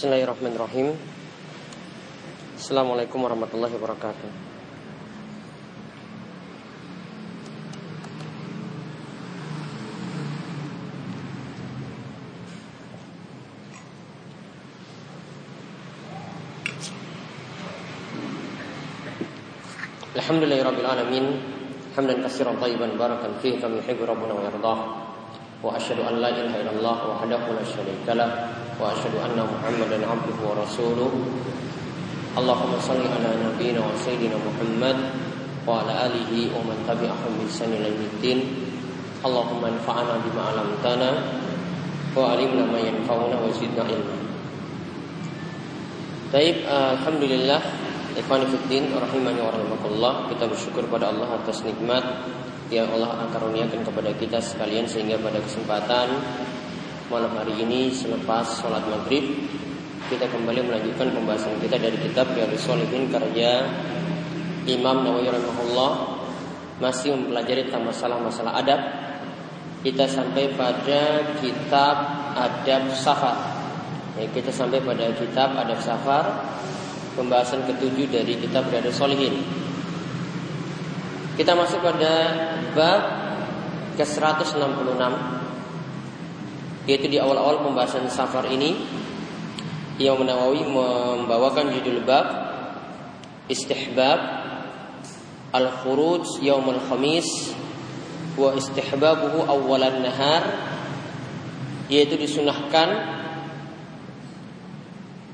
Bismillahirrahmanirrahim. Assalamualaikum warahmatullahi wabarakatuh. Alhamdulillahirrabbilalamin Hamdan kasiran tayyiban barakan fihi kami yuhibbu rabbuna wa yardah. Wa asyhadu an la ilaha illallah wahdahu la syarika وأشهد أن محمدا عبده ورسوله اللهم صل على نبينا وسيدنا محمد وعلى آله ومن تبعهم بإحسان إلى يوم الدين اللهم انفعنا بما علمتنا وعلمنا ما ينفعنا وزدنا علما Baik, Alhamdulillah Ikhwan Fiddin, Rahimani wa Kita bersyukur pada Allah atas nikmat Yang Allah karuniakan kepada kita sekalian Sehingga pada kesempatan malam hari ini selepas sholat maghrib kita kembali melanjutkan pembahasan kita dari kitab Riyadhus Shalihin karya Imam Nawawi rahimahullah masih mempelajari tentang masalah-masalah adab. Kita sampai pada kitab adab safar. Ya, kita sampai pada kitab adab safar pembahasan ketujuh dari kitab Riyadhus Shalihin. Kita masuk pada bab ke 166 yaitu di awal-awal pembahasan safar ini yang Nawawi membawakan judul bab istihbab al-khuruj yaumul khamis wa istihbabuhu awalan nahar yaitu disunahkan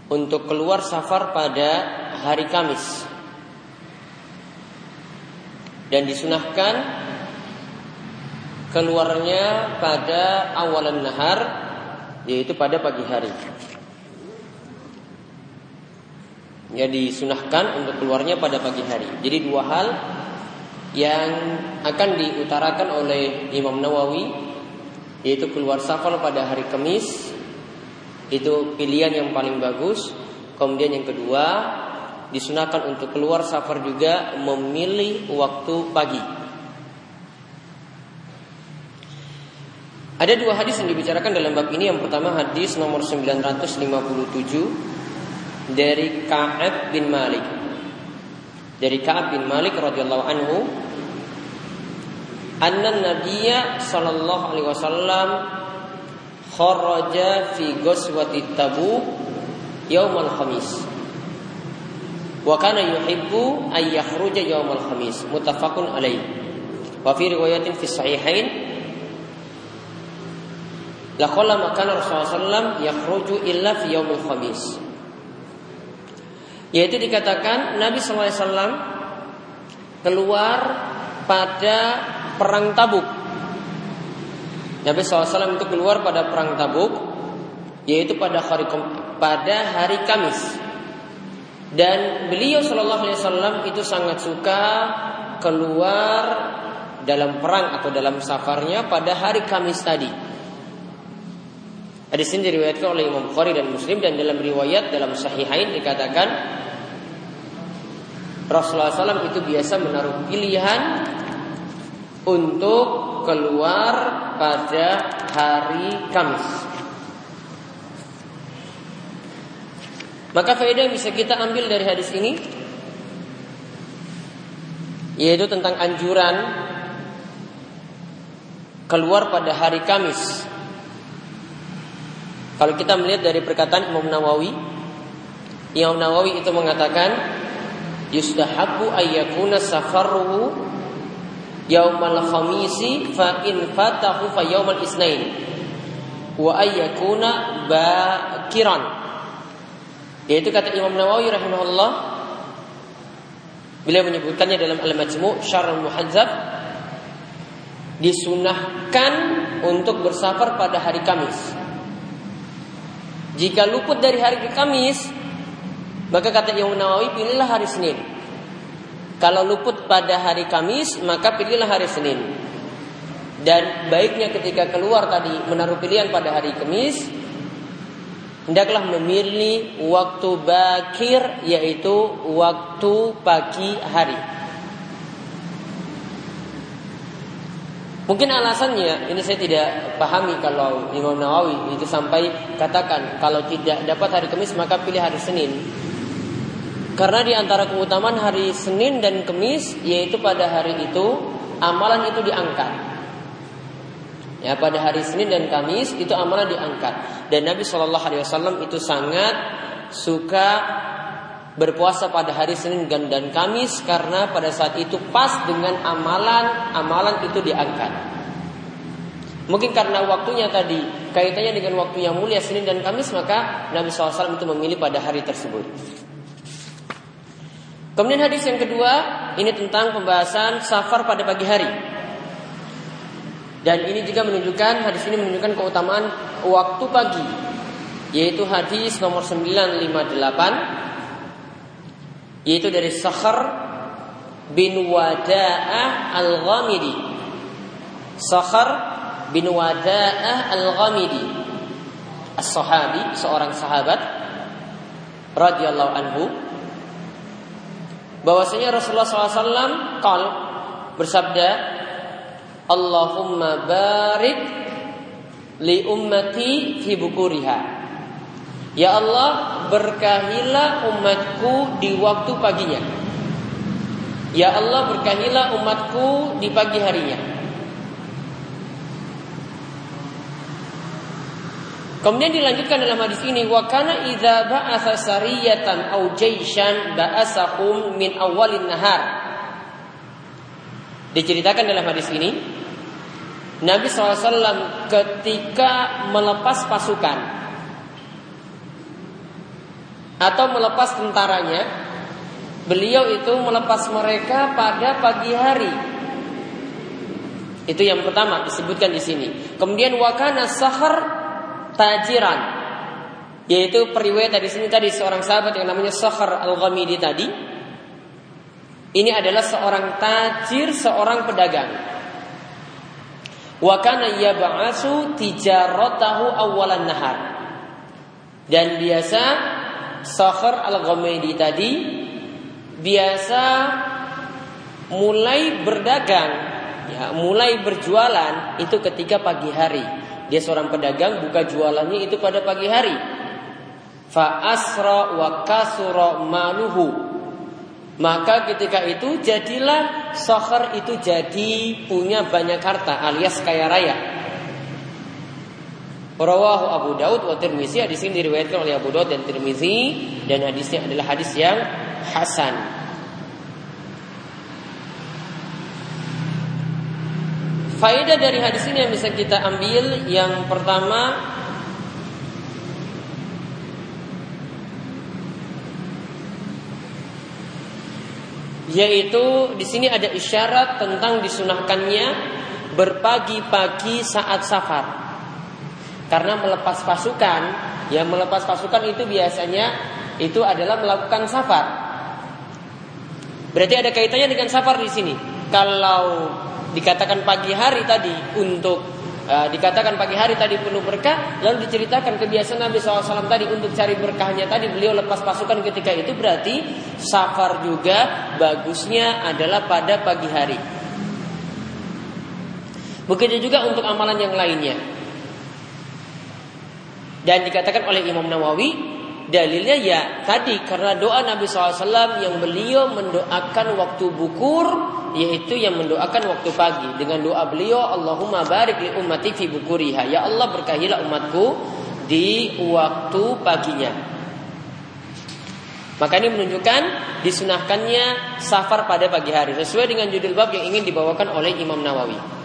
untuk keluar safar pada hari Kamis. Dan disunahkan keluarnya pada awalan nahar yaitu pada pagi hari. Ya disunahkan untuk keluarnya pada pagi hari. Jadi dua hal yang akan diutarakan oleh Imam Nawawi yaitu keluar safar pada hari Kamis itu pilihan yang paling bagus. Kemudian yang kedua disunahkan untuk keluar safar juga memilih waktu pagi. Ada dua hadis yang dibicarakan dalam bab ini. Yang pertama hadis nomor 957 dari Ka'ab bin Malik. Dari Ka'ab bin Malik radhiyallahu anhu, anna Nabiya sallallahu alaihi wasallam kharaja fi ghazwati Tabuk yaumal khamis. Wa kana yuhibbu ay yakhruja yaumal khamis. Muttafaqun alaih. Wa fi riwayatin fi sahihain Laqala makana Rasulullah SAW yakhruju illa fi yaumil khamis. Yaitu dikatakan Nabi SAW keluar pada perang Tabuk. Nabi SAW itu keluar pada perang Tabuk, yaitu pada hari pada hari Kamis. Dan beliau Shallallahu Alaihi Wasallam itu sangat suka keluar dalam perang atau dalam safarnya pada hari Kamis tadi. Hadis ini diriwayatkan oleh Imam Bukhari dan Muslim dan dalam riwayat dalam Sahihain dikatakan Rasulullah SAW itu biasa menaruh pilihan untuk keluar pada hari Kamis. Maka faedah yang bisa kita ambil dari hadis ini yaitu tentang anjuran keluar pada hari Kamis kalau kita melihat dari perkataan Imam Nawawi, Imam Nawawi itu mengatakan yustahabu ayyakuna safaruhu yaumal khamisi fa in fatahu fa yaumal isnain wa ayyakuna bakiran. Yaitu kata Imam Nawawi rahimahullah beliau menyebutkannya dalam Al-Majmu' Syarh Muhazzab disunahkan untuk bersafar pada hari Kamis jika luput dari hari ke Kamis, maka kata Imam Nawawi pilihlah hari Senin. Kalau luput pada hari Kamis, maka pilihlah hari Senin. Dan baiknya ketika keluar tadi menaruh pilihan pada hari Kamis, hendaklah memilih waktu bakir yaitu waktu pagi hari. Mungkin alasannya ini saya tidak pahami kalau Imam Nawawi itu sampai katakan kalau tidak dapat hari Kamis maka pilih hari Senin. Karena di antara keutamaan hari Senin dan Kamis yaitu pada hari itu amalan itu diangkat. Ya pada hari Senin dan Kamis itu amalan diangkat dan Nabi Shallallahu Alaihi Wasallam itu sangat suka berpuasa pada hari Senin dan Kamis karena pada saat itu pas dengan amalan-amalan itu diangkat. Mungkin karena waktunya tadi kaitannya dengan waktu yang mulia Senin dan Kamis maka Nabi SAW itu memilih pada hari tersebut. Kemudian hadis yang kedua ini tentang pembahasan safar pada pagi hari. Dan ini juga menunjukkan hadis ini menunjukkan keutamaan waktu pagi yaitu hadis nomor 958 yaitu dari Sakhar bin Wada'ah Al-Ghamidi. Sakhar bin Wada'ah Al-Ghamidi. As-sahabi, seorang sahabat radhiyallahu anhu bahwasanya Rasulullah SAW kal bersabda Allahumma barik li ummati fi bukuriha Ya Allah berkahilah umatku di waktu paginya Ya Allah berkahilah umatku di pagi harinya Kemudian dilanjutkan dalam hadis ini wa kana idza ba'atha sariyatan aw jayshan ba'asahum min awalin nahar. Diceritakan dalam hadis ini Nabi SAW ketika melepas pasukan atau melepas tentaranya, beliau itu melepas mereka pada pagi hari. Itu yang pertama disebutkan di sini. Kemudian wakana sahar tajiran, yaitu periwayat di sini tadi seorang sahabat yang namanya Sahar al-Ghamidi tadi. Ini adalah seorang tajir, seorang pedagang. Wakana yab'asu tijaratahu awalan nahar. Dan biasa Sakhar al-Ghamidi tadi biasa mulai berdagang, ya, mulai berjualan itu ketika pagi hari. Dia seorang pedagang buka jualannya itu pada pagi hari. Fa asra wa kasura maluhu. Maka ketika itu jadilah Sakhar itu jadi punya banyak harta alias kaya raya. Rawahu Abu Daud wa Tirmizi. Hadis ini diriwayatkan oleh Abu Daud dan Tirmizi dan hadisnya adalah hadis yang hasan. Faedah dari hadis ini yang bisa kita ambil yang pertama yaitu di sini ada isyarat tentang disunahkannya berpagi-pagi saat safar. Karena melepas pasukan, yang melepas pasukan itu biasanya itu adalah melakukan safar. Berarti ada kaitannya dengan safar di sini. Kalau dikatakan pagi hari tadi untuk uh, dikatakan pagi hari tadi penuh berkah, lalu diceritakan kebiasaan Nabi SAW tadi untuk cari berkahnya tadi beliau lepas pasukan ketika itu berarti safar juga bagusnya adalah pada pagi hari. Begitu juga untuk amalan yang lainnya. Dan dikatakan oleh Imam Nawawi dalilnya ya tadi karena doa Nabi SAW yang beliau mendoakan waktu bukur yaitu yang mendoakan waktu pagi. Dengan doa beliau Allahumma barik li ummati fi bukuriha. Ya Allah berkahilah umatku di waktu paginya. Maka ini menunjukkan disunahkannya safar pada pagi hari. Sesuai dengan judul bab yang ingin dibawakan oleh Imam Nawawi.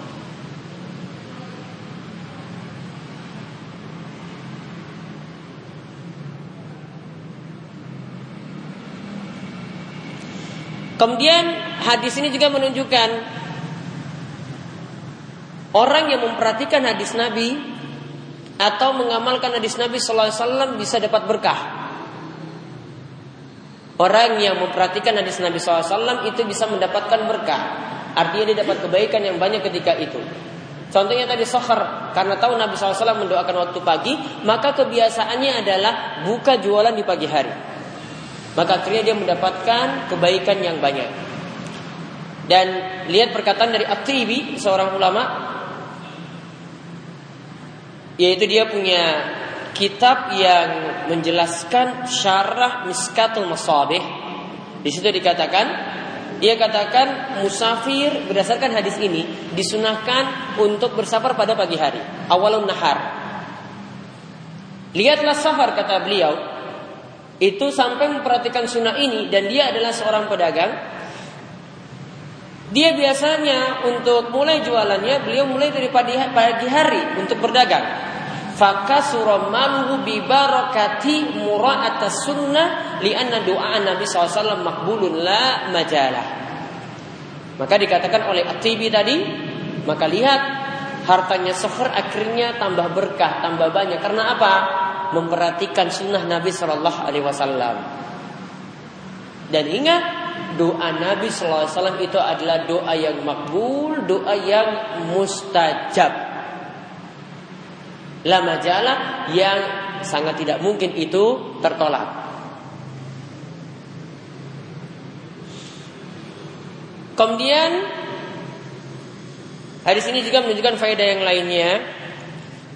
Kemudian hadis ini juga menunjukkan orang yang memperhatikan hadis Nabi atau mengamalkan hadis Nabi Sallallahu Alaihi Wasallam bisa dapat berkah. Orang yang memperhatikan hadis Nabi SAW itu bisa mendapatkan berkah. Artinya dia dapat kebaikan yang banyak ketika itu. Contohnya tadi sohar karena tahu Nabi SAW mendoakan waktu pagi, maka kebiasaannya adalah buka jualan di pagi hari maka akhirnya dia mendapatkan kebaikan yang banyak. Dan lihat perkataan dari At-Tibi, seorang ulama yaitu dia punya kitab yang menjelaskan syarah Miskatul Masabih. Di situ dikatakan dia katakan musafir berdasarkan hadis ini disunahkan untuk bersafar pada pagi hari, awalun nahar. Lihatlah safar kata beliau itu sampai memperhatikan sunnah ini dan dia adalah seorang pedagang. Dia biasanya untuk mulai jualannya beliau mulai dari pagi hari untuk berdagang fakasura maluhu bi barakati mura'at sunnah lianna doa Nabi SAW makbulun la majalah. Maka dikatakan oleh At-Tibi tadi, maka lihat hartanya sefer akhirnya tambah berkah, tambah banyak. Karena apa? Memperhatikan sunnah Nabi Shallallahu Alaihi Wasallam. Dan ingat, doa Nabi Shallallahu Alaihi Wasallam itu adalah doa yang makbul, doa yang mustajab la majalah yang sangat tidak mungkin itu tertolak. Kemudian hadis ini juga menunjukkan faedah yang lainnya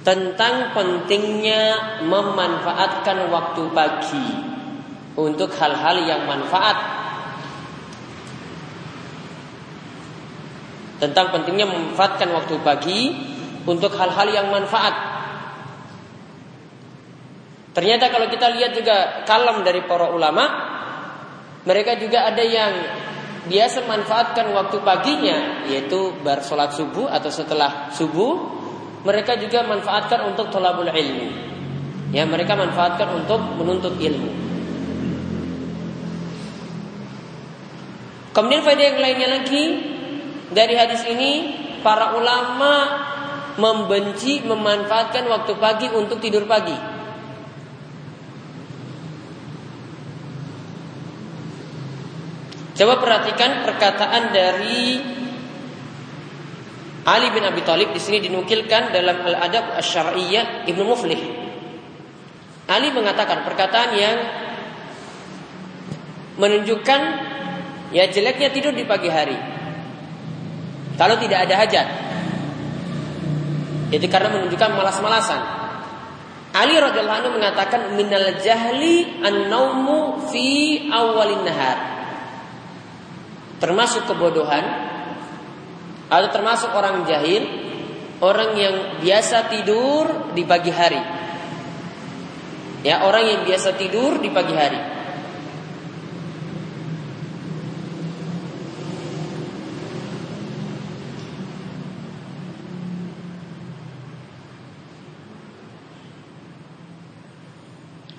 tentang pentingnya memanfaatkan waktu pagi untuk hal-hal yang manfaat. Tentang pentingnya memanfaatkan waktu pagi untuk hal-hal yang manfaat. Ternyata kalau kita lihat juga kalam dari para ulama, mereka juga ada yang biasa manfaatkan waktu paginya, yaitu bersolat subuh atau setelah subuh. Mereka juga manfaatkan untuk tolabul ilmu. Ya, mereka manfaatkan untuk menuntut ilmu. Kemudian faedah yang lainnya lagi dari hadis ini, para ulama membenci memanfaatkan waktu pagi untuk tidur pagi. Coba perhatikan perkataan dari Ali bin Abi Thalib di sini dinukilkan dalam Al-Adab Asy-Syar'iyyah Ibnu Muflih. Ali mengatakan perkataan yang menunjukkan ya jeleknya tidur di pagi hari. Kalau tidak ada hajat. Itu karena menunjukkan malas-malasan. Ali radhiyallahu anhu mengatakan minal jahli an-naumu fi awalin nahar termasuk kebodohan atau termasuk orang jahil, orang yang biasa tidur di pagi hari. Ya, orang yang biasa tidur di pagi hari.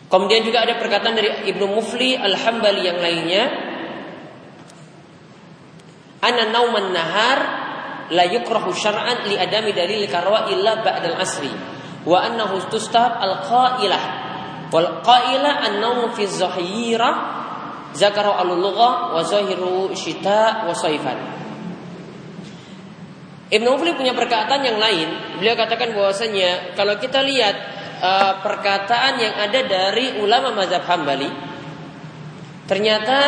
Kemudian juga ada perkataan dari Ibnu Mufli Al-Hambali yang lainnya Ana nauman nahar la yukrahu syar'an li adami dalil karwa illa ba'dal asri wa annahu tustahab al qailah wal qailah an naum fi zahira zakaru al lugha wa zahiru syita wa saifan Ibnu Mufli punya perkataan yang lain. Beliau katakan bahwasanya kalau kita lihat uh, perkataan yang ada dari ulama mazhab Hambali, ternyata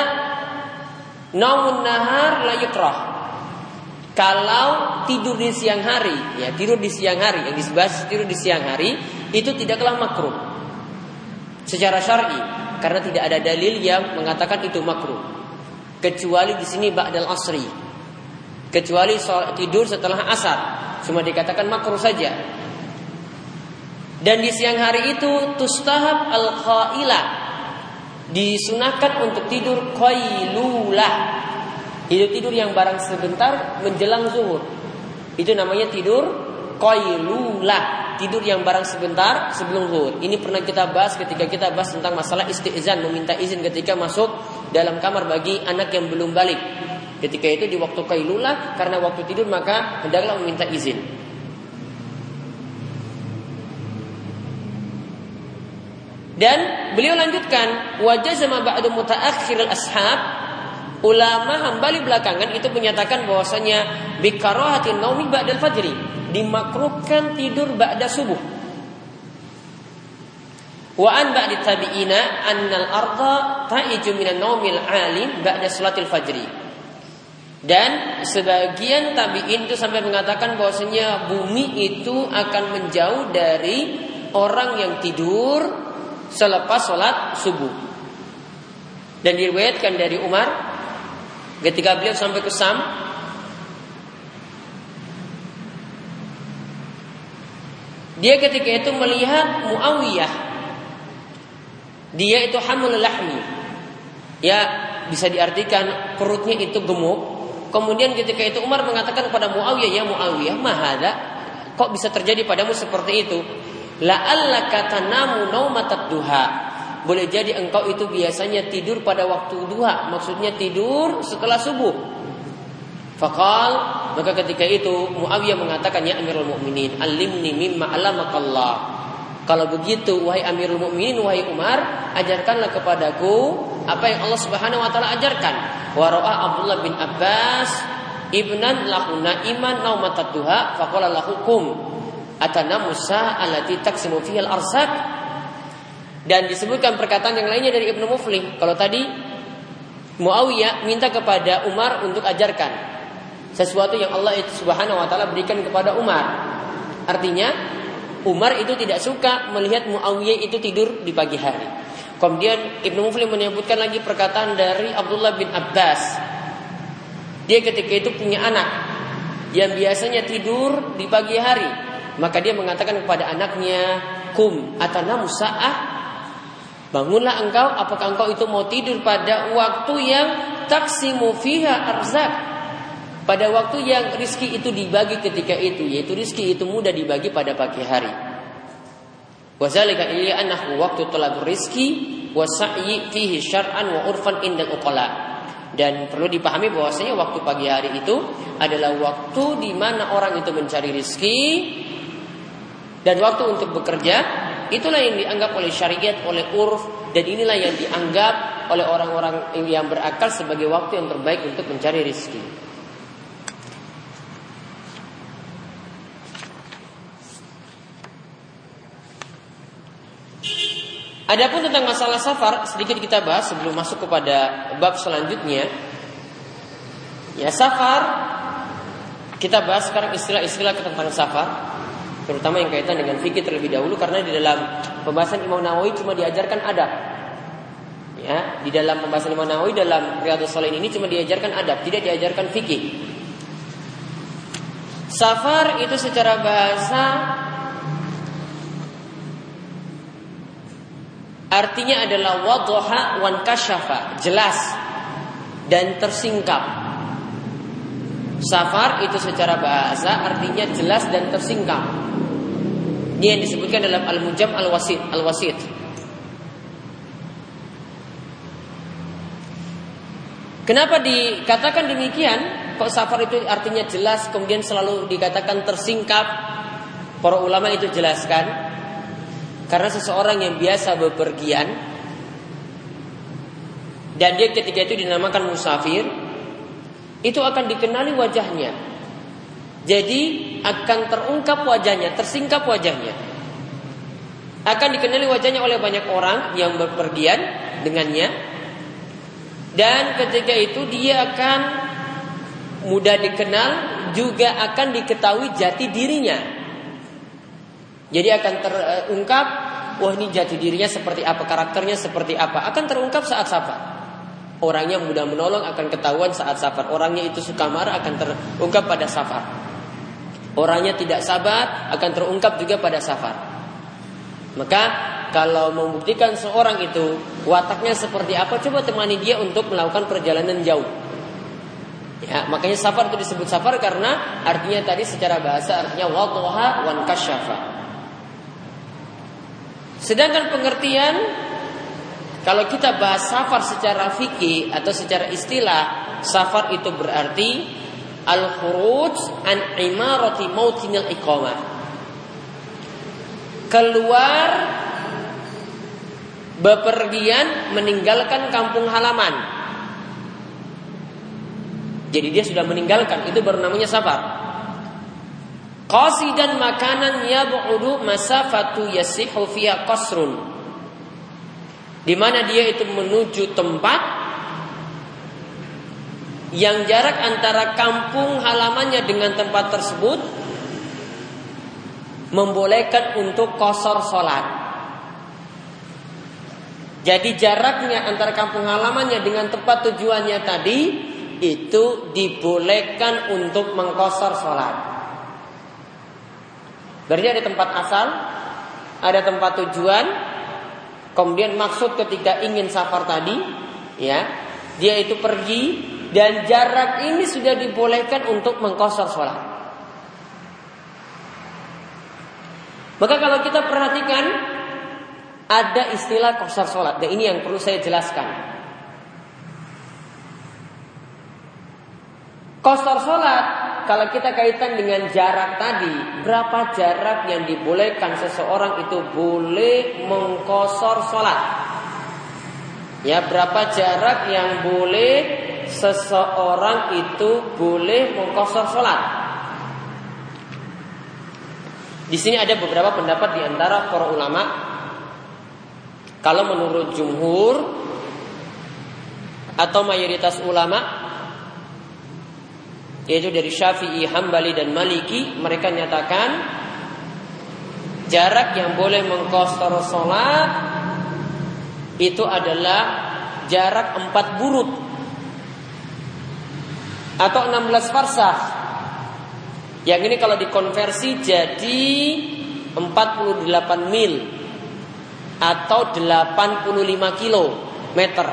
Naumun nahar la yukrah. Kalau tidur di siang hari, ya tidur di siang hari, yang disebut tidur di siang hari itu tidaklah makruh secara syar'i karena tidak ada dalil yang mengatakan itu makruh. Kecuali di sini ba'dal asri. Kecuali tidur setelah asar, cuma dikatakan makruh saja. Dan di siang hari itu tustahab al-qailah disunahkan untuk tidur qailulah. Tidur tidur yang barang sebentar menjelang zuhur. Itu namanya tidur qailulah. Tidur yang barang sebentar sebelum zuhur. Ini pernah kita bahas ketika kita bahas tentang masalah istizan, meminta izin ketika masuk dalam kamar bagi anak yang belum balik. Ketika itu di waktu qailulah karena waktu tidur maka hendaklah meminta izin. Dan beliau lanjutkan wajah sama ba'du mutaakhir ashab ulama hambali belakangan itu menyatakan bahwasanya bikarahatin naumi ba'dal fajri dimakruhkan tidur ba'da subuh. Wa an ba'di tabi'ina annal arda ta'iju minan naumil alim ba'da salatil fajri. Dan sebagian tabiin itu sampai mengatakan bahwasanya bumi itu akan menjauh dari orang yang tidur selepas sholat subuh. Dan diriwayatkan dari Umar ketika beliau sampai ke Sam Dia ketika itu melihat Muawiyah. Dia itu hamil lahmi. Ya, bisa diartikan perutnya itu gemuk. Kemudian ketika itu Umar mengatakan kepada Muawiyah, "Ya Muawiyah, mahada kok bisa terjadi padamu seperti itu?" La'allaka tanamu naumatat duha. Boleh jadi engkau itu biasanya tidur pada waktu duha, maksudnya tidur setelah subuh. Fakal maka ketika itu Muawiyah mengatakan ya Amirul Mukminin alimni mimma alamakallah. Kalau begitu wahai Amirul Mukminin wahai Umar ajarkanlah kepadaku apa yang Allah Subhanahu wa taala ajarkan. Wa ra'a Abdullah bin Abbas ibnan lahu naiman naumatat duha faqala lahu kum atana Musa alati taksimu fiha al-arzak dan disebutkan perkataan yang lainnya dari Ibnu Muflih. Kalau tadi Muawiyah minta kepada Umar untuk ajarkan sesuatu yang Allah Subhanahu wa taala berikan kepada Umar. Artinya Umar itu tidak suka melihat Muawiyah itu tidur di pagi hari. Kemudian Ibnu Muflim menyebutkan lagi perkataan dari Abdullah bin Abbas. Dia ketika itu punya anak yang biasanya tidur di pagi hari. Maka dia mengatakan kepada anaknya, "Kum atana musa'ah Bangunlah engkau, apakah engkau itu mau tidur pada waktu yang taksimu fiha arzak? Pada waktu yang rizki itu dibagi ketika itu yaitu rizki itu mudah dibagi pada pagi hari. Wazalika iya annahu waktu talabur rizki wa sa'yi fihi syar'an wa urfan indal uqala dan perlu dipahami bahwasanya waktu pagi hari itu adalah waktu di mana orang itu mencari rizki dan waktu untuk bekerja itulah yang dianggap oleh syariat oleh urf dan inilah yang dianggap oleh orang-orang yang berakal sebagai waktu yang terbaik untuk mencari rizki. Adapun tentang masalah safar sedikit kita bahas sebelum masuk kepada bab selanjutnya. Ya safar kita bahas sekarang istilah-istilah tentang safar terutama yang kaitan dengan fikih terlebih dahulu karena di dalam pembahasan Imam Nawawi cuma diajarkan adab. Ya, di dalam pembahasan Imam Nawawi dalam Riyadhus Shalihin ini cuma diajarkan adab, tidak diajarkan fikih. Safar itu secara bahasa Artinya adalah wadha wan kasyafa, jelas dan tersingkap. Safar itu secara bahasa artinya jelas dan tersingkap. Ini yang disebutkan dalam Al-Mujam Al-Wasit, Al-Wasit. Kenapa dikatakan demikian? Kok safar itu artinya jelas kemudian selalu dikatakan tersingkap? Para ulama itu jelaskan karena seseorang yang biasa bepergian dan dia ketika itu dinamakan musafir, itu akan dikenali wajahnya. Jadi akan terungkap wajahnya, tersingkap wajahnya. Akan dikenali wajahnya oleh banyak orang yang bepergian dengannya. Dan ketika itu dia akan mudah dikenal, juga akan diketahui jati dirinya. Jadi akan terungkap wah ini jati dirinya seperti apa, karakternya seperti apa, akan terungkap saat safar. Orangnya mudah menolong akan ketahuan saat safar. Orangnya itu suka marah akan terungkap pada safar. Orangnya tidak sabar akan terungkap juga pada safar. Maka kalau membuktikan seorang itu wataknya seperti apa, coba temani dia untuk melakukan perjalanan jauh. Ya, makanya safar itu disebut safar karena artinya tadi secara bahasa artinya wadhaha wan kasyafa. Sedangkan pengertian kalau kita bahas safar secara fikih atau secara istilah, safar itu berarti al-khuruj an imarati mautinil iqamah. Keluar bepergian meninggalkan kampung halaman. Jadi dia sudah meninggalkan, itu baru namanya safar. Qasidan makanan yab'udu masafatu yasihu fiha qasrun. Di mana dia itu menuju tempat yang jarak antara kampung halamannya dengan tempat tersebut membolehkan untuk kosor sholat. Jadi jaraknya antara kampung halamannya dengan tempat tujuannya tadi itu dibolehkan untuk mengkosor sholat. Berarti ada tempat asal, ada tempat tujuan, kemudian maksud ketika ingin safar tadi, ya, dia itu pergi dan jarak ini sudah dibolehkan untuk mengkosor sholat. Maka kalau kita perhatikan ada istilah kosor sholat dan ini yang perlu saya jelaskan. Kosor sholat kalau kita kaitan dengan jarak tadi, berapa jarak yang dibolehkan seseorang itu boleh mengkosor sholat? Ya, berapa jarak yang boleh seseorang itu boleh mengkosor sholat? Di sini ada beberapa pendapat di antara para ulama. Kalau menurut jumhur atau mayoritas ulama yaitu dari Syafi'i, Hambali dan Maliki, mereka nyatakan jarak yang boleh mengkostor sholat itu adalah jarak empat burut atau 16 farsah yang ini kalau dikonversi jadi 48 mil atau 85 kilometer.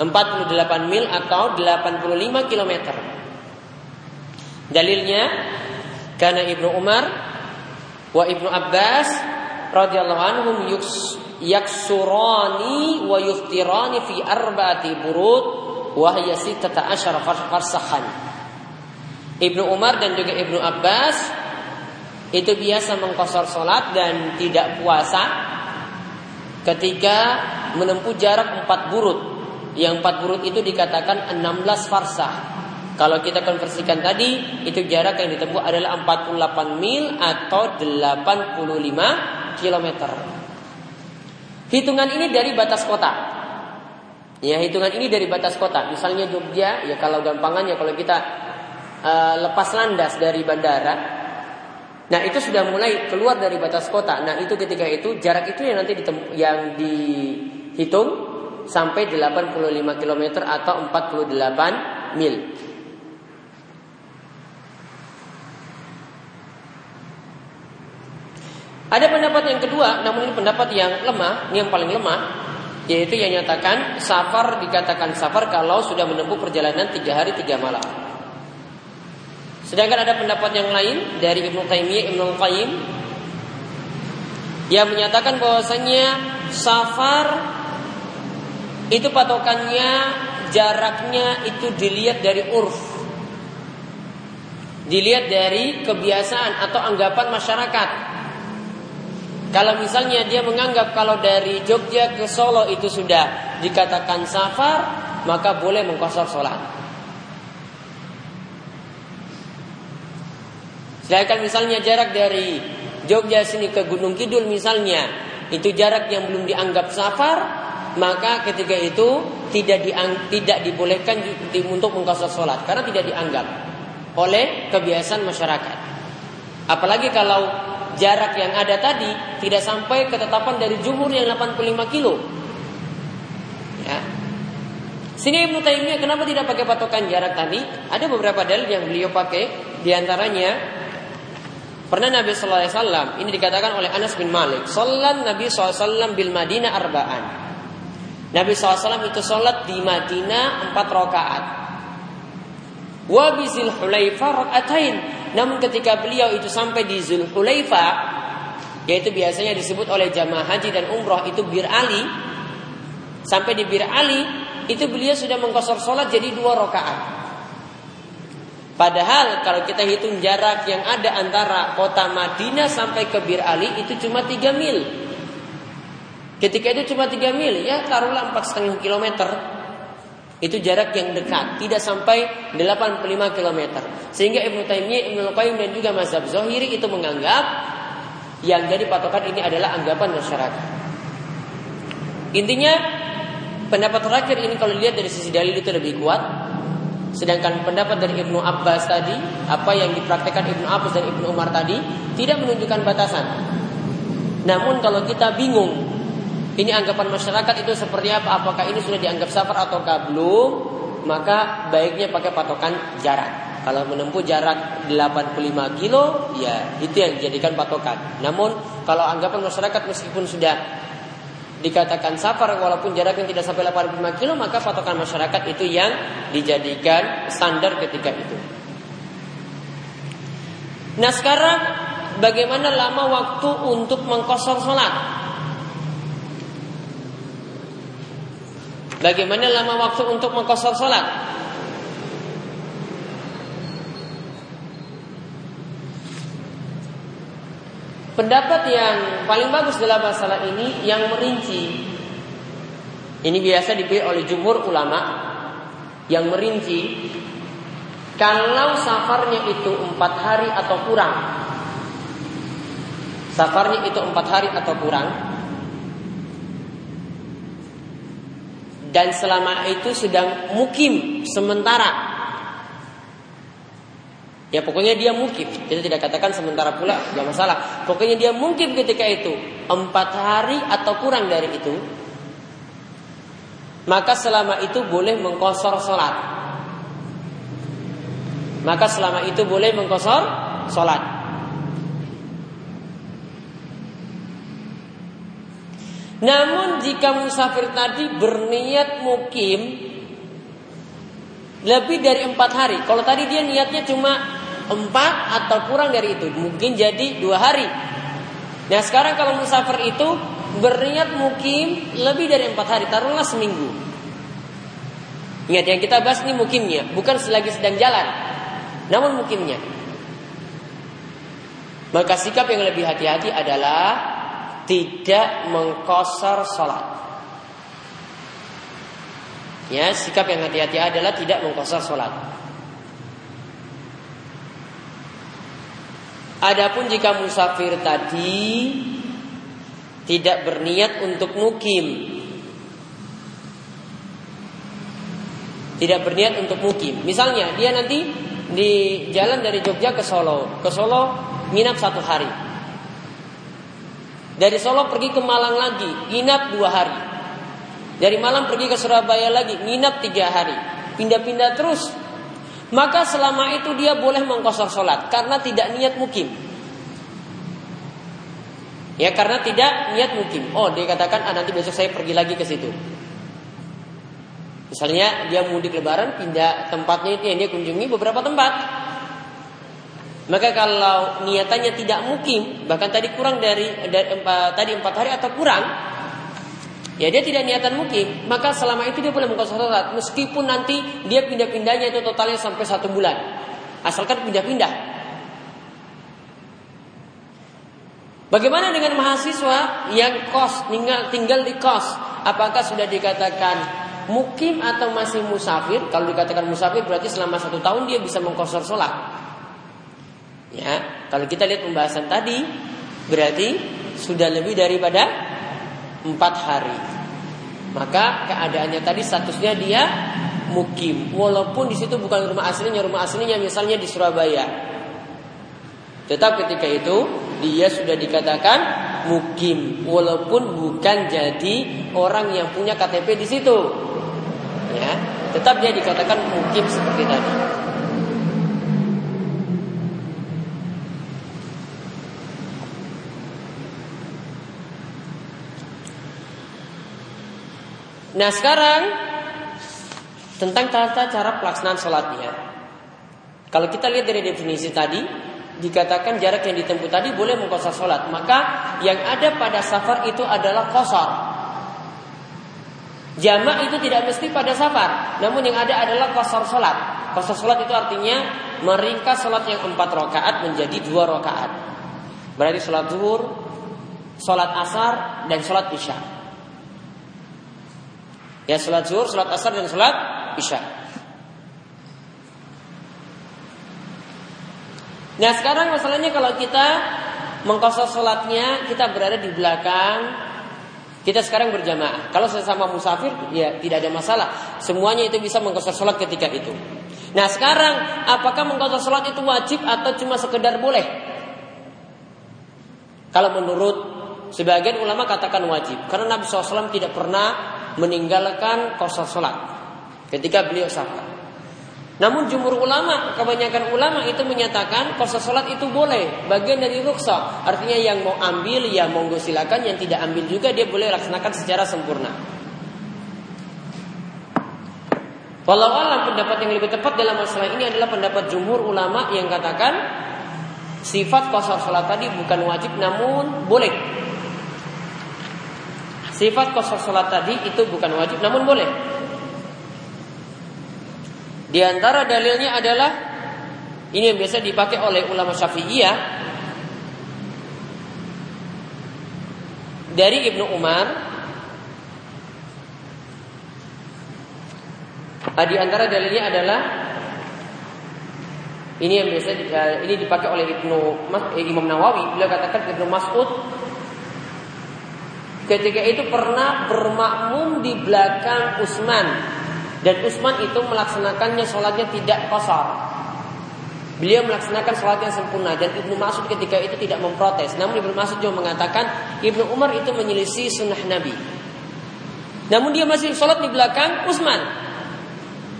48 mil atau 85 kilometer. Dalilnya karena Ibnu Umar wa Ibnu Abbas radhiyallahu anhum yaksurani wa yuftirani fi arba'ati burud wa hiya sittata asyara farsahan. Ibnu Umar dan juga Ibnu Abbas itu biasa mengkosor sholat dan tidak puasa ketika menempuh jarak empat burut. Yang empat burut itu dikatakan 16 farsah. Kalau kita konversikan tadi, itu jarak yang ditempuh adalah 48 mil atau 85 kilometer. Hitungan ini dari batas kota. Ya, hitungan ini dari batas kota. Misalnya Jogja, ya kalau gampangannya kalau kita uh, lepas landas dari bandara, nah itu sudah mulai keluar dari batas kota. Nah itu ketika itu jarak itu yang nanti ditem- yang dihitung sampai 85 km atau 48 mil. Ada pendapat yang kedua, namun ini pendapat yang lemah, ini yang paling lemah, yaitu yang nyatakan safar dikatakan safar kalau sudah menempuh perjalanan tiga hari tiga malam. Sedangkan ada pendapat yang lain dari Ibnu Taimiyah Ibnu Qayyim yang menyatakan bahwasanya safar itu patokannya jaraknya itu dilihat dari urf. Dilihat dari kebiasaan atau anggapan masyarakat. Kalau misalnya dia menganggap kalau dari Jogja ke Solo itu sudah dikatakan safar, maka boleh mengkosor sholat. Sedangkan misalnya jarak dari Jogja sini ke Gunung Kidul misalnya itu jarak yang belum dianggap safar, maka ketika itu tidak diang, tidak dibolehkan untuk mengkosor sholat karena tidak dianggap oleh kebiasaan masyarakat. Apalagi kalau jarak yang ada tadi tidak sampai ketetapan dari jumhur yang 85 kilo. Ya. Sini Ibnu Taimiyah kenapa tidak pakai patokan jarak tadi? Ada beberapa dalil yang beliau pakai, di antaranya Pernah Nabi Sallallahu Alaihi Wasallam ini dikatakan oleh Anas bin Malik. Salat Nabi SAW bil Madinah arbaan. Nabi SAW itu sholat di Madinah empat rakaat. Wa bizil Hulaifa rakaatain. Namun ketika beliau itu sampai di Zul Hulaifa, yaitu biasanya disebut oleh jamaah haji dan umroh itu Bir Ali. Sampai di Bir Ali, itu beliau sudah mengkosor sholat jadi dua rakaat. Padahal kalau kita hitung jarak yang ada antara kota Madinah sampai ke Bir Ali itu cuma 3 mil. Ketika itu cuma 3 mil, ya taruhlah 4,5 kilometer. Itu jarak yang dekat, tidak sampai 85 kilometer. Sehingga Ibnu Taimiyah, Ibnu Qayyim dan juga Mazhab Zohiri itu menganggap yang jadi patokan ini adalah anggapan masyarakat. Intinya pendapat terakhir ini kalau dilihat dari sisi dalil itu lebih kuat. Sedangkan pendapat dari Ibnu Abbas tadi, apa yang dipraktekkan Ibnu Abbas dan Ibnu Umar tadi tidak menunjukkan batasan. Namun kalau kita bingung ini anggapan masyarakat itu seperti apa? Apakah ini sudah dianggap safar ataukah belum? Maka baiknya pakai patokan jarak. Kalau menempuh jarak 85 kilo, ya itu yang dijadikan patokan. Namun kalau anggapan masyarakat meskipun sudah dikatakan safar walaupun jaraknya tidak sampai 85 kilo, maka patokan masyarakat itu yang dijadikan standar ketika itu. Nah sekarang bagaimana lama waktu untuk mengkosor sholat? Bagaimana lama waktu untuk mengkosor sholat? Pendapat yang paling bagus dalam masalah ini yang merinci. Ini biasa dipilih oleh jumhur ulama yang merinci kalau safarnya itu empat hari atau kurang. Safarnya itu empat hari atau kurang. Dan selama itu sedang mukim sementara. Ya pokoknya dia mungkin Kita tidak katakan sementara pula Gak masalah. Pokoknya dia mungkin ketika itu. Empat hari atau kurang dari itu. Maka selama itu boleh mengkosor sholat. Maka selama itu boleh mengkosor sholat Namun jika musafir tadi berniat mukim Lebih dari empat hari. Kalau tadi dia niatnya cuma empat atau kurang dari itu mungkin jadi dua hari. Nah sekarang kalau musafir itu berniat mukim lebih dari empat hari taruhlah seminggu. Ingat yang kita bahas ini mukimnya bukan selagi sedang jalan namun mukimnya. Maka sikap yang lebih hati-hati adalah tidak mengkosor sholat ya sikap yang hati-hati adalah tidak mengkosor sholat Adapun jika musafir tadi tidak berniat untuk mukim, tidak berniat untuk mukim. Misalnya dia nanti di jalan dari Jogja ke Solo, ke Solo nginap satu hari. Dari Solo pergi ke Malang lagi, nginap dua hari. Dari Malang pergi ke Surabaya lagi, nginap tiga hari. Pindah-pindah terus maka selama itu dia boleh mengkosor sholat karena tidak niat mukim. Ya karena tidak niat mukim. Oh dia katakan ah, nanti besok saya pergi lagi ke situ. Misalnya dia mudik lebaran pindah tempatnya itu yang dia kunjungi beberapa tempat. Maka kalau niatannya tidak mukim, bahkan tadi kurang dari, dari empat, tadi empat hari atau kurang, ya dia tidak niatan mukim, maka selama itu dia boleh mengkosor sholat meskipun nanti dia pindah-pindahnya itu totalnya sampai satu bulan, asalkan pindah-pindah. Bagaimana dengan mahasiswa yang kos tinggal tinggal di kos? Apakah sudah dikatakan mukim atau masih musafir? Kalau dikatakan musafir berarti selama satu tahun dia bisa mengkosor sholat. Ya, kalau kita lihat pembahasan tadi berarti sudah lebih daripada empat hari. Maka keadaannya tadi statusnya dia mukim, walaupun di situ bukan rumah aslinya, rumah aslinya misalnya di Surabaya. Tetap ketika itu dia sudah dikatakan mukim, walaupun bukan jadi orang yang punya KTP di situ. Ya, tetap dia dikatakan mukim seperti tadi. Nah sekarang tentang tata cara pelaksanaan sholatnya. Kalau kita lihat dari definisi tadi, dikatakan jarak yang ditempuh tadi boleh mengkosor sholat. Maka yang ada pada safar itu adalah kosor. Jamak itu tidak mesti pada safar, namun yang ada adalah kosor sholat. Kosor sholat itu artinya meringkas sholat yang empat rakaat menjadi dua rakaat. Berarti sholat zuhur, sholat asar, dan sholat isya. Ya sholat zuhur, sholat asar dan sholat isya. Nah sekarang masalahnya kalau kita mengkosor sholatnya kita berada di belakang Kita sekarang berjamaah. Kalau sesama musafir, ya tidak ada masalah. Semuanya itu bisa mengkosor sholat ketika itu. Nah sekarang, apakah mengkosor sholat itu wajib atau cuma sekedar boleh? Kalau menurut sebagian ulama katakan wajib. Karena Nabi SAW tidak pernah meninggalkan kosor sholat ketika beliau safar. Namun jumhur ulama, kebanyakan ulama itu menyatakan kosor sholat itu boleh, bagian dari ruksa. Artinya yang mau ambil ya monggo silakan, yang tidak ambil juga dia boleh laksanakan secara sempurna. Walau alam pendapat yang lebih tepat dalam masalah ini adalah pendapat jumhur ulama yang katakan sifat kosor sholat tadi bukan wajib namun boleh. Sifat kosor sholat tadi itu bukan wajib namun boleh. Di antara dalilnya adalah ini yang biasa dipakai oleh ulama Syafi'iyah dari Ibnu Umar ah, di antara dalilnya adalah ini yang biasa ini dipakai oleh Ibnu eh, Imam Nawawi beliau katakan Ibnu Mas'ud ketika itu pernah bermakmum di belakang Utsman dan Utsman itu melaksanakannya sholatnya tidak kosar. Beliau melaksanakan sholat yang sempurna dan Ibnu Mas'ud ketika itu tidak memprotes. Namun Ibnu Mas'ud juga mengatakan Ibnu Umar itu menyelisih sunnah Nabi. Namun dia masih sholat di belakang Utsman.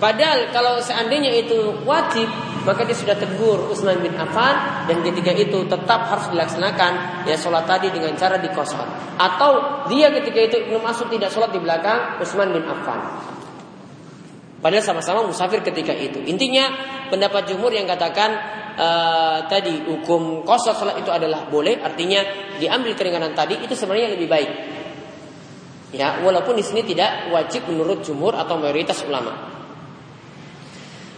Padahal kalau seandainya itu wajib, maka dia sudah tegur Utsman bin Affan dan ketika itu tetap harus dilaksanakan ya sholat tadi dengan cara dikosor. Atau dia ketika itu Ibnu Mas'ud tidak sholat di belakang Utsman bin Affan. Padahal sama-sama musafir ketika itu. Intinya pendapat jumhur yang katakan uh, tadi hukum kosong salat itu adalah boleh, artinya diambil keringanan tadi itu sebenarnya lebih baik. Ya, walaupun di sini tidak wajib menurut jumhur atau mayoritas ulama.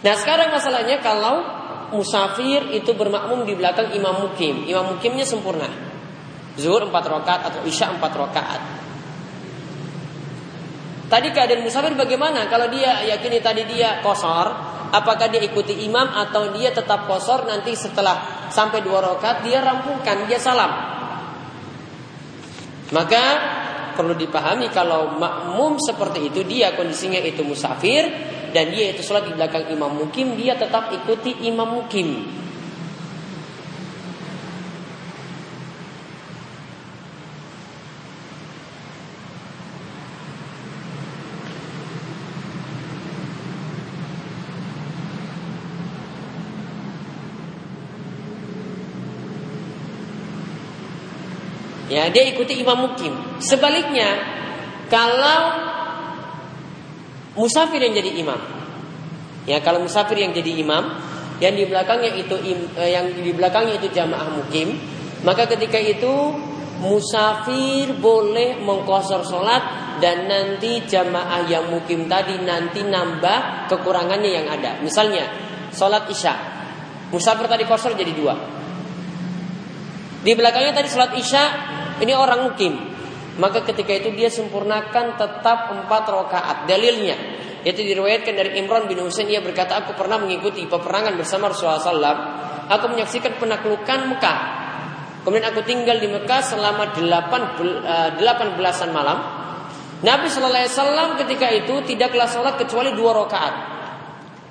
Nah, sekarang masalahnya kalau musafir itu bermakmum di belakang imam mukim, imam mukimnya sempurna. Zuhur 4 rakaat atau Isya 4 rakaat. Tadi keadaan musafir bagaimana? Kalau dia yakini tadi dia kosor, apakah dia ikuti imam atau dia tetap kosor nanti setelah sampai dua rakaat dia rampungkan, dia salam. Maka perlu dipahami kalau makmum seperti itu dia kondisinya itu musafir dan dia itu sholat di belakang imam mukim dia tetap ikuti imam mukim Ya, dia ikuti imam mukim. Sebaliknya, kalau musafir yang jadi imam. Ya, kalau musafir yang jadi imam, yang di belakangnya itu eh, yang di belakangnya itu jamaah mukim, maka ketika itu musafir boleh mengkosor sholat dan nanti jamaah yang mukim tadi nanti nambah kekurangannya yang ada. Misalnya sholat isya, musafir tadi kosor jadi dua. Di belakangnya tadi sholat isya ini orang mukim. Maka ketika itu dia sempurnakan tetap empat rakaat. Dalilnya yaitu diriwayatkan dari Imran bin Husain ia berkata aku pernah mengikuti peperangan bersama Rasulullah SAW. Aku menyaksikan penaklukan Mekah. Kemudian aku tinggal di Mekah selama delapan, eh, delapan belasan malam. Nabi Shallallahu Alaihi Wasallam ketika itu tidaklah sholat kecuali dua rakaat.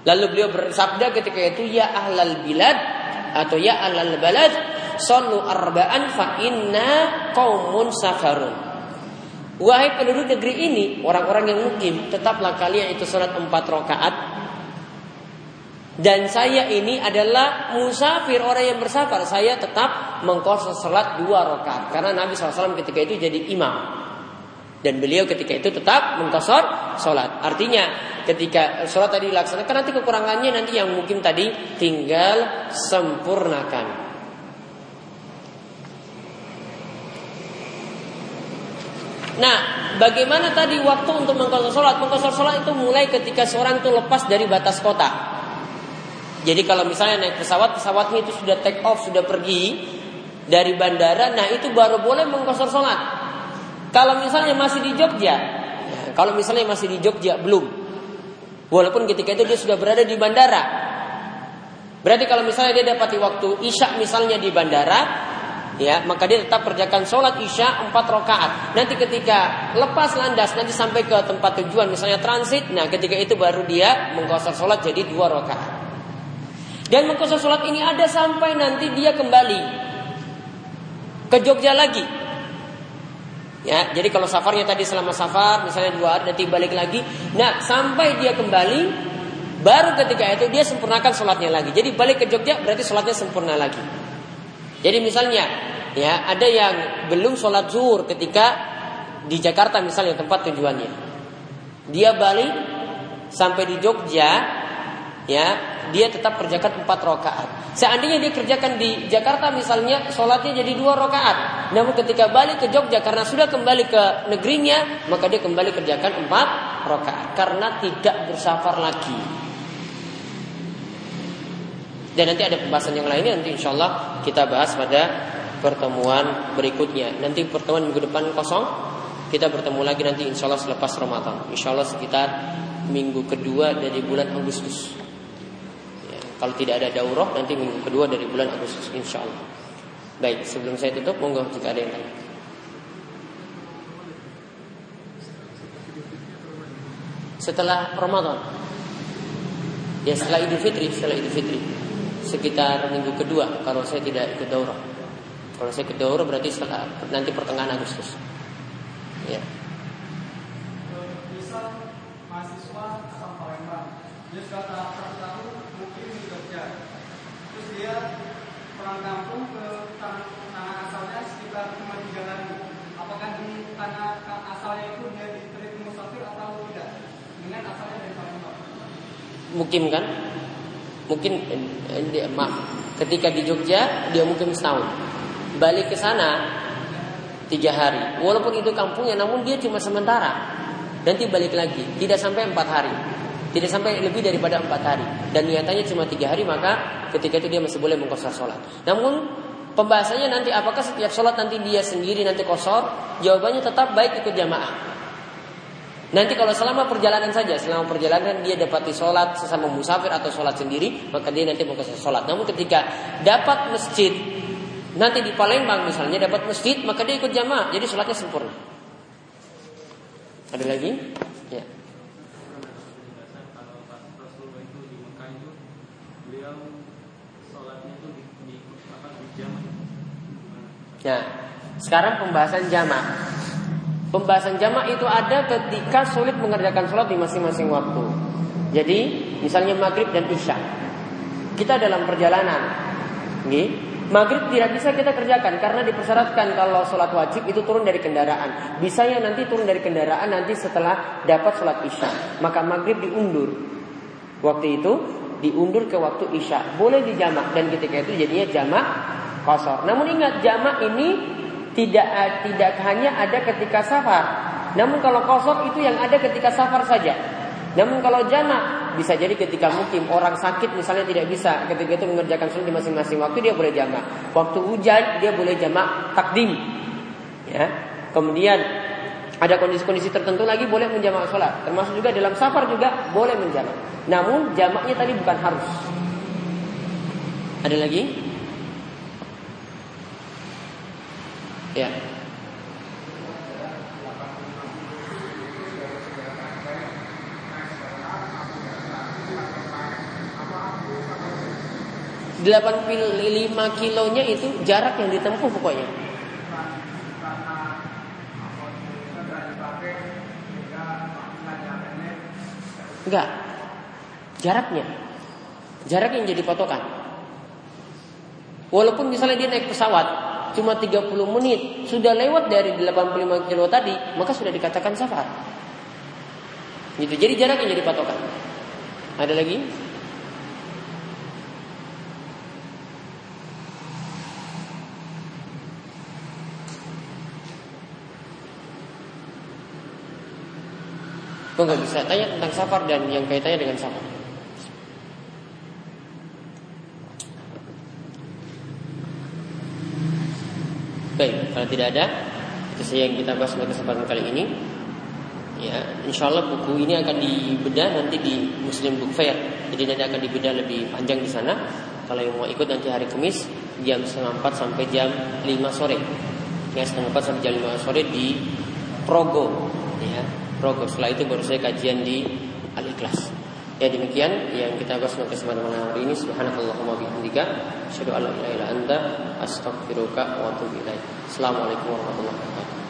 Lalu beliau bersabda ketika itu ya ahlal bilad atau ya ahlal balad Sallu arba'an fa inna qaumun safarun. Wahai penduduk negeri ini, orang-orang yang mukim, tetaplah kalian itu salat empat rakaat. Dan saya ini adalah musafir orang yang bersafar. Saya tetap mengkosong salat dua rakaat karena Nabi SAW ketika itu jadi imam. Dan beliau ketika itu tetap mengkosor sholat. Artinya ketika sholat tadi dilaksanakan nanti kekurangannya nanti yang mungkin tadi tinggal sempurnakan. Nah, bagaimana tadi waktu untuk mengkosor sholat? Mengkosor sholat itu mulai ketika seorang itu lepas dari batas kota. Jadi kalau misalnya naik pesawat, pesawatnya itu sudah take off, sudah pergi dari bandara, nah itu baru boleh mengkosor sholat. Kalau misalnya masih di Jogja, kalau misalnya masih di Jogja belum. Walaupun ketika itu dia sudah berada di bandara. Berarti kalau misalnya dia dapati waktu isya misalnya di bandara, ya maka dia tetap kerjakan sholat isya empat rakaat. Nanti ketika lepas landas nanti sampai ke tempat tujuan misalnya transit, nah ketika itu baru dia mengkosor sholat jadi dua rakaat. Dan mengkosor sholat ini ada sampai nanti dia kembali ke Jogja lagi. Ya, jadi kalau safarnya tadi selama safar, misalnya dua hari, nanti balik lagi. Nah, sampai dia kembali, baru ketika itu dia sempurnakan sholatnya lagi. Jadi balik ke Jogja berarti sholatnya sempurna lagi. Jadi misalnya, ya ada yang belum sholat zuhur ketika di Jakarta misalnya tempat tujuannya. Dia balik sampai di Jogja, ya dia tetap kerjakan empat rakaat. Seandainya dia kerjakan di Jakarta misalnya, sholatnya jadi dua rakaat. Namun ketika balik ke Jogja karena sudah kembali ke negerinya, maka dia kembali kerjakan empat rakaat karena tidak bersafar lagi. Dan nanti ada pembahasan yang lainnya nanti insya Allah kita bahas pada pertemuan berikutnya. Nanti pertemuan minggu depan kosong, kita bertemu lagi nanti insya Allah selepas Ramadan. Insya Allah sekitar minggu kedua dari bulan Agustus. Ya, kalau tidak ada daurah nanti minggu kedua dari bulan Agustus insya Allah. Baik, sebelum saya tutup, monggo jika ada yang lain. Setelah Ramadan, ya setelah Idul Fitri, setelah Idul Fitri sekitar minggu kedua kalau saya tidak ikut daurah. Kalau saya ikut daurah berarti setelah nanti pertengahan Agustus. Ya. Misal mahasiswa asal Palembang, dia sudah satu tahun mungkin di Jogja, terus dia pulang kampung ke tanah asalnya sekitar cuma tiga hari. Apakah di tanah asalnya itu dia diterima musafir atau tidak? Dengan asalnya dari Palembang. Mukim kan? Mungkin eh, maaf, ketika di Jogja dia mungkin setahun. Balik ke sana tiga hari. Walaupun itu kampungnya, namun dia cuma sementara. Nanti balik lagi, tidak sampai empat hari. Tidak sampai lebih daripada empat hari. Dan niatannya cuma tiga hari, maka ketika itu dia masih boleh mengkosor sholat. Namun pembahasannya nanti apakah setiap sholat nanti dia sendiri nanti kosor? Jawabannya tetap baik ikut jamaah. Nanti kalau selama perjalanan saja, selama perjalanan dia dapati sholat sesama musafir atau sholat sendiri, maka dia nanti mau ke sholat. Namun ketika dapat masjid, nanti di Palembang misalnya dapat masjid, maka dia ikut jamaah, jadi sholatnya sempurna. Ada lagi? Ya. Nah, sekarang pembahasan jamaah. Pembahasan jamak itu ada ketika sulit mengerjakan sholat di masing-masing waktu. Jadi, misalnya maghrib dan isya. Kita dalam perjalanan. Nih, maghrib tidak bisa kita kerjakan karena dipersyaratkan kalau sholat wajib itu turun dari kendaraan. Bisa yang nanti turun dari kendaraan nanti setelah dapat sholat isya. Maka maghrib diundur. Waktu itu diundur ke waktu isya. Boleh dijamak dan ketika itu jadinya jamak kosor. Namun ingat jamak ini tidak tidak hanya ada ketika safar. Namun kalau kosor itu yang ada ketika safar saja. Namun kalau jama bisa jadi ketika mungkin orang sakit misalnya tidak bisa ketika itu mengerjakan sholat di masing-masing waktu dia boleh jama. Waktu hujan dia boleh jama takdim. Ya. Kemudian ada kondisi-kondisi tertentu lagi boleh menjamak sholat. Termasuk juga dalam safar juga boleh menjamak. Namun jamaknya tadi bukan harus. Ada lagi? Ya. Delapan lima kilonya itu jarak yang ditempuh pokoknya. Enggak. Jaraknya. Jarak yang jadi patokan. Walaupun misalnya dia naik pesawat, cuma 30 menit. Sudah lewat dari 85 kilo tadi maka sudah dikatakan safar. Gitu. Jadi jarak yang jadi patokan. Ada lagi? Kok nggak bisa tanya tentang safar dan yang kaitannya dengan safar? Baik, kalau tidak ada itu saja yang kita bahas pada kesempatan kali ini. Ya, insya Allah buku ini akan dibedah nanti di Muslim Book Fair. Jadi nanti akan dibedah lebih panjang di sana. Kalau yang mau ikut nanti hari Kamis jam setengah empat sampai jam lima sore. Ya setengah empat sampai jam lima sore di Progo, ya Progo. Setelah itu baru saya kajian di Al Ikhlas. Ya demikian yang kita bahas untuk kesempatan hari ini. Subhanakallahumma bihamdika asyhadu an la ilaha illa anta astaghfiruka wa atubu ilaik. Assalamualaikum warahmatullahi wabarakatuh.